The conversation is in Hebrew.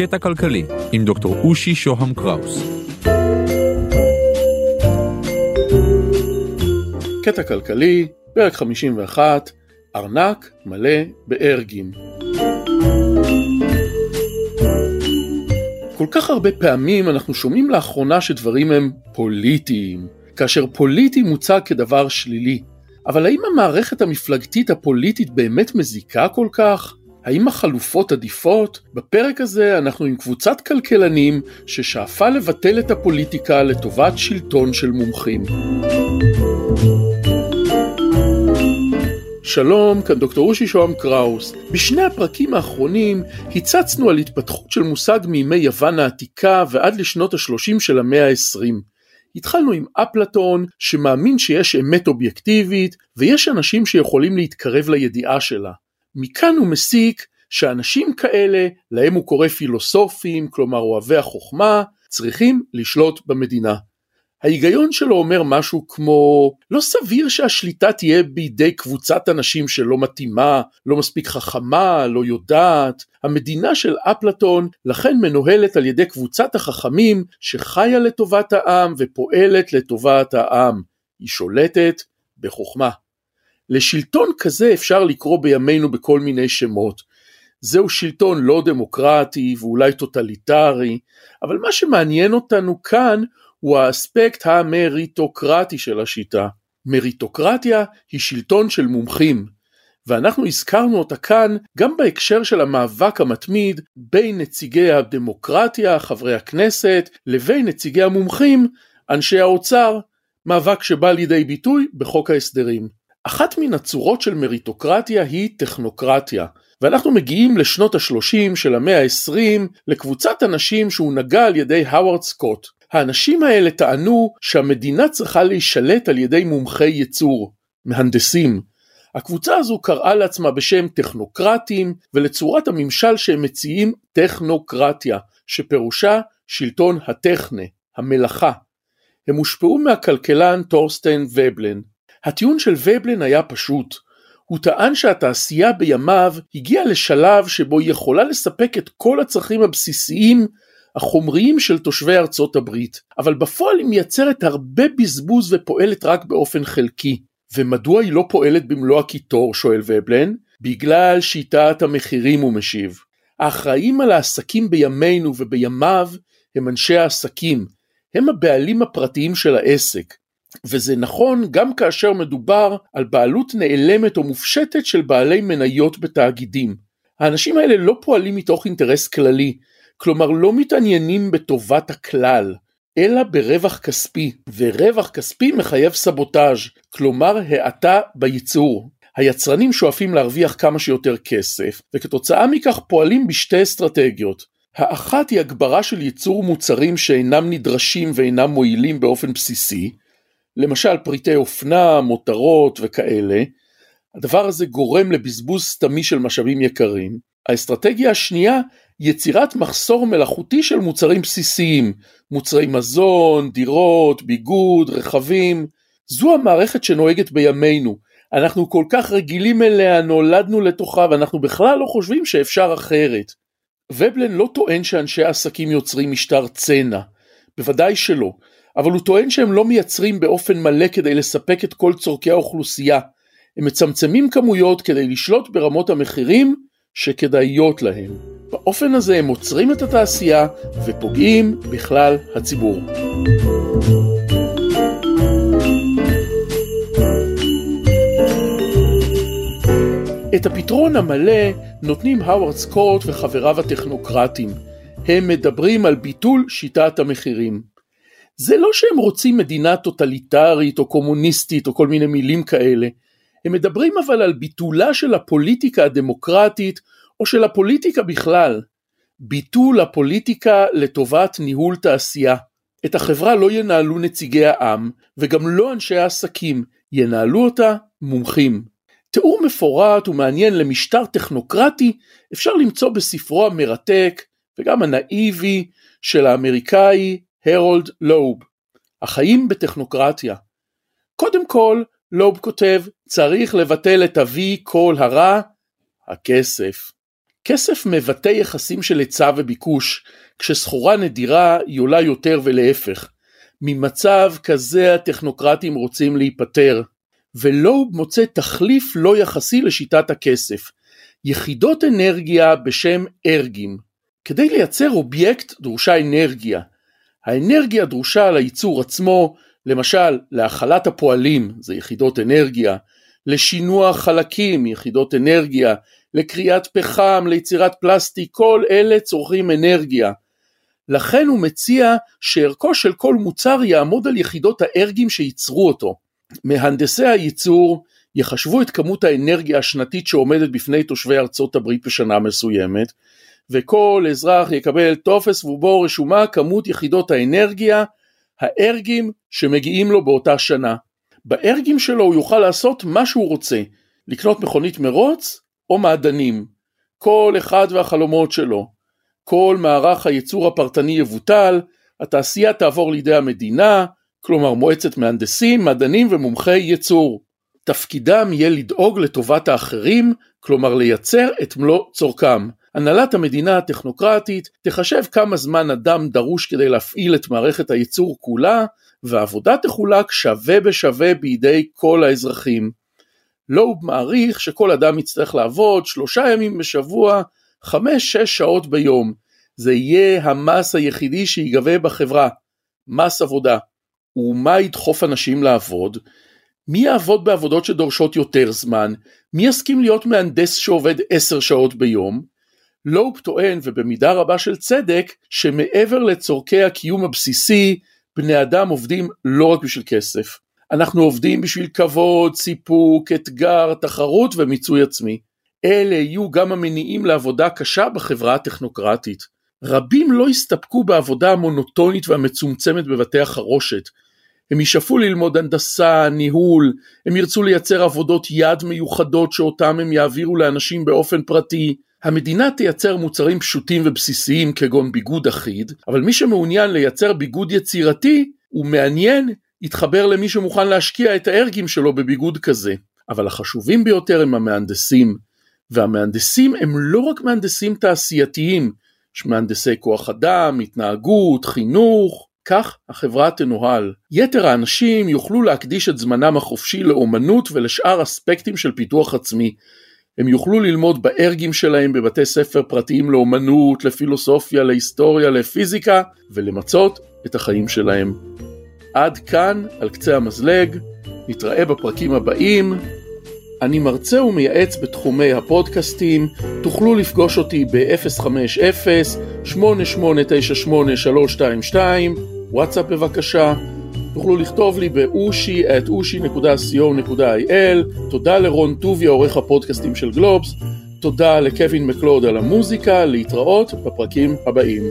קטע כלכלי עם דוקטור אושי שוהם קראוס. קטע כלכלי, פרק 51, ארנק מלא בארגים. כל כך הרבה פעמים אנחנו שומעים לאחרונה שדברים הם פוליטיים, כאשר פוליטי מוצג כדבר שלילי. אבל האם המערכת המפלגתית הפוליטית באמת מזיקה כל כך? האם החלופות עדיפות? בפרק הזה אנחנו עם קבוצת כלכלנים ששאפה לבטל את הפוליטיקה לטובת שלטון של מומחים. שלום, כאן דוקטור אושי שוהם קראוס. בשני הפרקים האחרונים הצצנו על התפתחות של מושג מימי יוון העתיקה ועד לשנות ה-30 של המאה ה-20. התחלנו עם אפלטון שמאמין שיש אמת אובייקטיבית ויש אנשים שיכולים להתקרב לידיעה שלה. מכאן הוא מסיק שאנשים כאלה, להם הוא קורא פילוסופים, כלומר אוהבי החוכמה, צריכים לשלוט במדינה. ההיגיון שלו אומר משהו כמו לא סביר שהשליטה תהיה בידי קבוצת אנשים שלא מתאימה, לא מספיק חכמה, לא יודעת. המדינה של אפלטון לכן מנוהלת על ידי קבוצת החכמים שחיה לטובת העם ופועלת לטובת העם. היא שולטת בחוכמה. לשלטון כזה אפשר לקרוא בימינו בכל מיני שמות. זהו שלטון לא דמוקרטי ואולי טוטליטרי, אבל מה שמעניין אותנו כאן הוא האספקט המריטוקרטי של השיטה. מריטוקרטיה היא שלטון של מומחים, ואנחנו הזכרנו אותה כאן גם בהקשר של המאבק המתמיד בין נציגי הדמוקרטיה, חברי הכנסת, לבין נציגי המומחים, אנשי האוצר, מאבק שבא לידי ביטוי בחוק ההסדרים. אחת מן הצורות של מריטוקרטיה היא טכנוקרטיה, ואנחנו מגיעים לשנות ה-30 של המאה ה-20 לקבוצת אנשים שהונהגה על ידי האווארד סקוט. האנשים האלה טענו שהמדינה צריכה להישלט על ידי מומחי ייצור, מהנדסים. הקבוצה הזו קראה לעצמה בשם טכנוקרטים ולצורת הממשל שהם מציעים טכנוקרטיה, שפירושה שלטון הטכנה, המלאכה. הם הושפעו מהכלכלן טורסטיין ובלן. הטיעון של ובלן היה פשוט, הוא טען שהתעשייה בימיו הגיעה לשלב שבו היא יכולה לספק את כל הצרכים הבסיסיים החומריים של תושבי ארצות הברית, אבל בפועל היא מייצרת הרבה בזבוז ופועלת רק באופן חלקי. ומדוע היא לא פועלת במלוא הקיטור, שואל ובלן? בגלל שיטת המחירים הוא משיב. האחראים על העסקים בימינו ובימיו הם אנשי העסקים, הם הבעלים הפרטיים של העסק. וזה נכון גם כאשר מדובר על בעלות נעלמת או מופשטת של בעלי מניות בתאגידים. האנשים האלה לא פועלים מתוך אינטרס כללי, כלומר לא מתעניינים בטובת הכלל, אלא ברווח כספי, ורווח כספי מחייב סבוטאז', כלומר האטה בייצור. היצרנים שואפים להרוויח כמה שיותר כסף, וכתוצאה מכך פועלים בשתי אסטרטגיות. האחת היא הגברה של ייצור מוצרים שאינם נדרשים ואינם מועילים באופן בסיסי, למשל פריטי אופנה, מותרות וכאלה. הדבר הזה גורם לבזבוז סתמי של משאבים יקרים. האסטרטגיה השנייה יצירת מחסור מלאכותי של מוצרים בסיסיים, מוצרי מזון, דירות, ביגוד, רכבים. זו המערכת שנוהגת בימינו. אנחנו כל כך רגילים אליה, נולדנו לתוכה, ואנחנו בכלל לא חושבים שאפשר אחרת. ובלן לא טוען שאנשי העסקים יוצרים משטר צנע, בוודאי שלא, אבל הוא טוען שהם לא מייצרים באופן מלא כדי לספק את כל צורכי האוכלוסייה, הם מצמצמים כמויות כדי לשלוט ברמות המחירים שכדאיות להם. באופן הזה הם עוצרים את התעשייה ופוגעים בכלל הציבור. את הפתרון המלא נותנים האוורד סקוט וחבריו הטכנוקרטים. הם מדברים על ביטול שיטת המחירים. זה לא שהם רוצים מדינה טוטליטרית או קומוניסטית או כל מיני מילים כאלה. הם מדברים אבל על ביטולה של הפוליטיקה הדמוקרטית או של הפוליטיקה בכלל. ביטול הפוליטיקה לטובת ניהול תעשייה. את החברה לא ינהלו נציגי העם וגם לא אנשי העסקים, ינהלו אותה מומחים. תיאור מפורט ומעניין למשטר טכנוקרטי אפשר למצוא בספרו המרתק וגם הנאיבי של האמריקאי הרולד לוב, החיים בטכנוקרטיה. קודם כל, לוב כותב, צריך לבטל את אבי כל הרע, הכסף. כסף מבטא יחסים של היצע וביקוש, כשסחורה נדירה היא עולה יותר ולהפך. ממצב כזה הטכנוקרטים רוצים להיפטר, ולא מוצא תחליף לא יחסי לשיטת הכסף. יחידות אנרגיה בשם ארגים. כדי לייצר אובייקט דרושה אנרגיה. האנרגיה דרושה לייצור עצמו, למשל להכלת הפועלים, זה יחידות אנרגיה, לשינוע חלקים, יחידות אנרגיה, לקריאת פחם, ליצירת פלסטיק, כל אלה צורכים אנרגיה. לכן הוא מציע שערכו של כל מוצר יעמוד על יחידות הארגים שייצרו אותו. מהנדסי הייצור יחשבו את כמות האנרגיה השנתית שעומדת בפני תושבי ארצות הברית בשנה מסוימת, וכל אזרח יקבל טופס ובו רשומה כמות יחידות האנרגיה, הארגים שמגיעים לו באותה שנה. בארגים שלו הוא יוכל לעשות מה שהוא רוצה, לקנות מכונית מרוץ או מעדנים, כל אחד והחלומות שלו. כל מערך הייצור הפרטני יבוטל, התעשייה תעבור לידי המדינה, כלומר מועצת מהנדסים, מדענים ומומחי ייצור. תפקידם יהיה לדאוג לטובת האחרים, כלומר לייצר את מלוא צורכם. הנהלת המדינה הטכנוקרטית תחשב כמה זמן אדם דרוש כדי להפעיל את מערכת הייצור כולה, והעבודה תחולק שווה בשווה בידי כל האזרחים. לואוב מעריך שכל אדם יצטרך לעבוד שלושה ימים בשבוע, חמש-שש שעות ביום. זה יהיה המס היחידי שיגבה בחברה, מס עבודה. ומה ידחוף אנשים לעבוד? מי יעבוד בעבודות שדורשות יותר זמן? מי יסכים להיות מהנדס שעובד עשר שעות ביום? לואופ טוען, ובמידה רבה של צדק, שמעבר לצורכי הקיום הבסיסי, בני אדם עובדים לא רק בשביל כסף. אנחנו עובדים בשביל כבוד, סיפוק, אתגר, תחרות ומיצוי עצמי. אלה יהיו גם המניעים לעבודה קשה בחברה הטכנוקרטית. רבים לא יסתפקו בעבודה המונוטונית והמצומצמת בבתי החרושת. הם ישאפו ללמוד הנדסה, ניהול, הם ירצו לייצר עבודות יד מיוחדות שאותם הם יעבירו לאנשים באופן פרטי. המדינה תייצר מוצרים פשוטים ובסיסיים כגון ביגוד אחיד, אבל מי שמעוניין לייצר ביגוד יצירתי, הוא מעניין, יתחבר למי שמוכן להשקיע את הארגים שלו בביגוד כזה. אבל החשובים ביותר הם המהנדסים, והמהנדסים הם לא רק מהנדסים תעשייתיים, יש מהנדסי כוח אדם, התנהגות, חינוך, כך החברה תנוהל. יתר האנשים יוכלו להקדיש את זמנם החופשי לאומנות ולשאר אספקטים של פיתוח עצמי. הם יוכלו ללמוד בארגים שלהם בבתי ספר פרטיים לאומנות, לפילוסופיה, להיסטוריה, לפיזיקה, ולמצות את החיים שלהם. עד כאן, על קצה המזלג, נתראה בפרקים הבאים. אני מרצה ומייעץ בתחומי הפודקאסטים, תוכלו לפגוש אותי ב-050-8898-322, וואטסאפ בבקשה, תוכלו לכתוב לי באושי את אושי.co.il, תודה לרון טוביה עורך הפודקאסטים של גלובס, תודה לקווין מקלוד על המוזיקה, להתראות בפרקים הבאים.